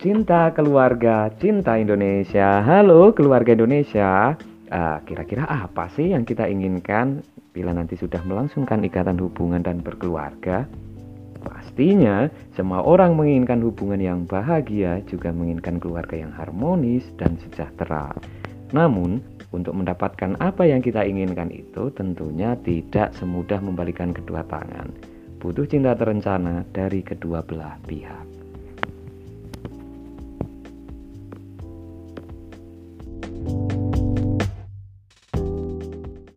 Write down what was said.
Cinta keluarga, cinta Indonesia. Halo keluarga Indonesia. Uh, kira-kira apa sih yang kita inginkan bila nanti sudah melangsungkan ikatan hubungan dan berkeluarga? Pastinya, semua orang menginginkan hubungan yang bahagia, juga menginginkan keluarga yang harmonis dan sejahtera. Namun, untuk mendapatkan apa yang kita inginkan itu tentunya tidak semudah membalikan kedua tangan. Butuh cinta terencana dari kedua belah pihak.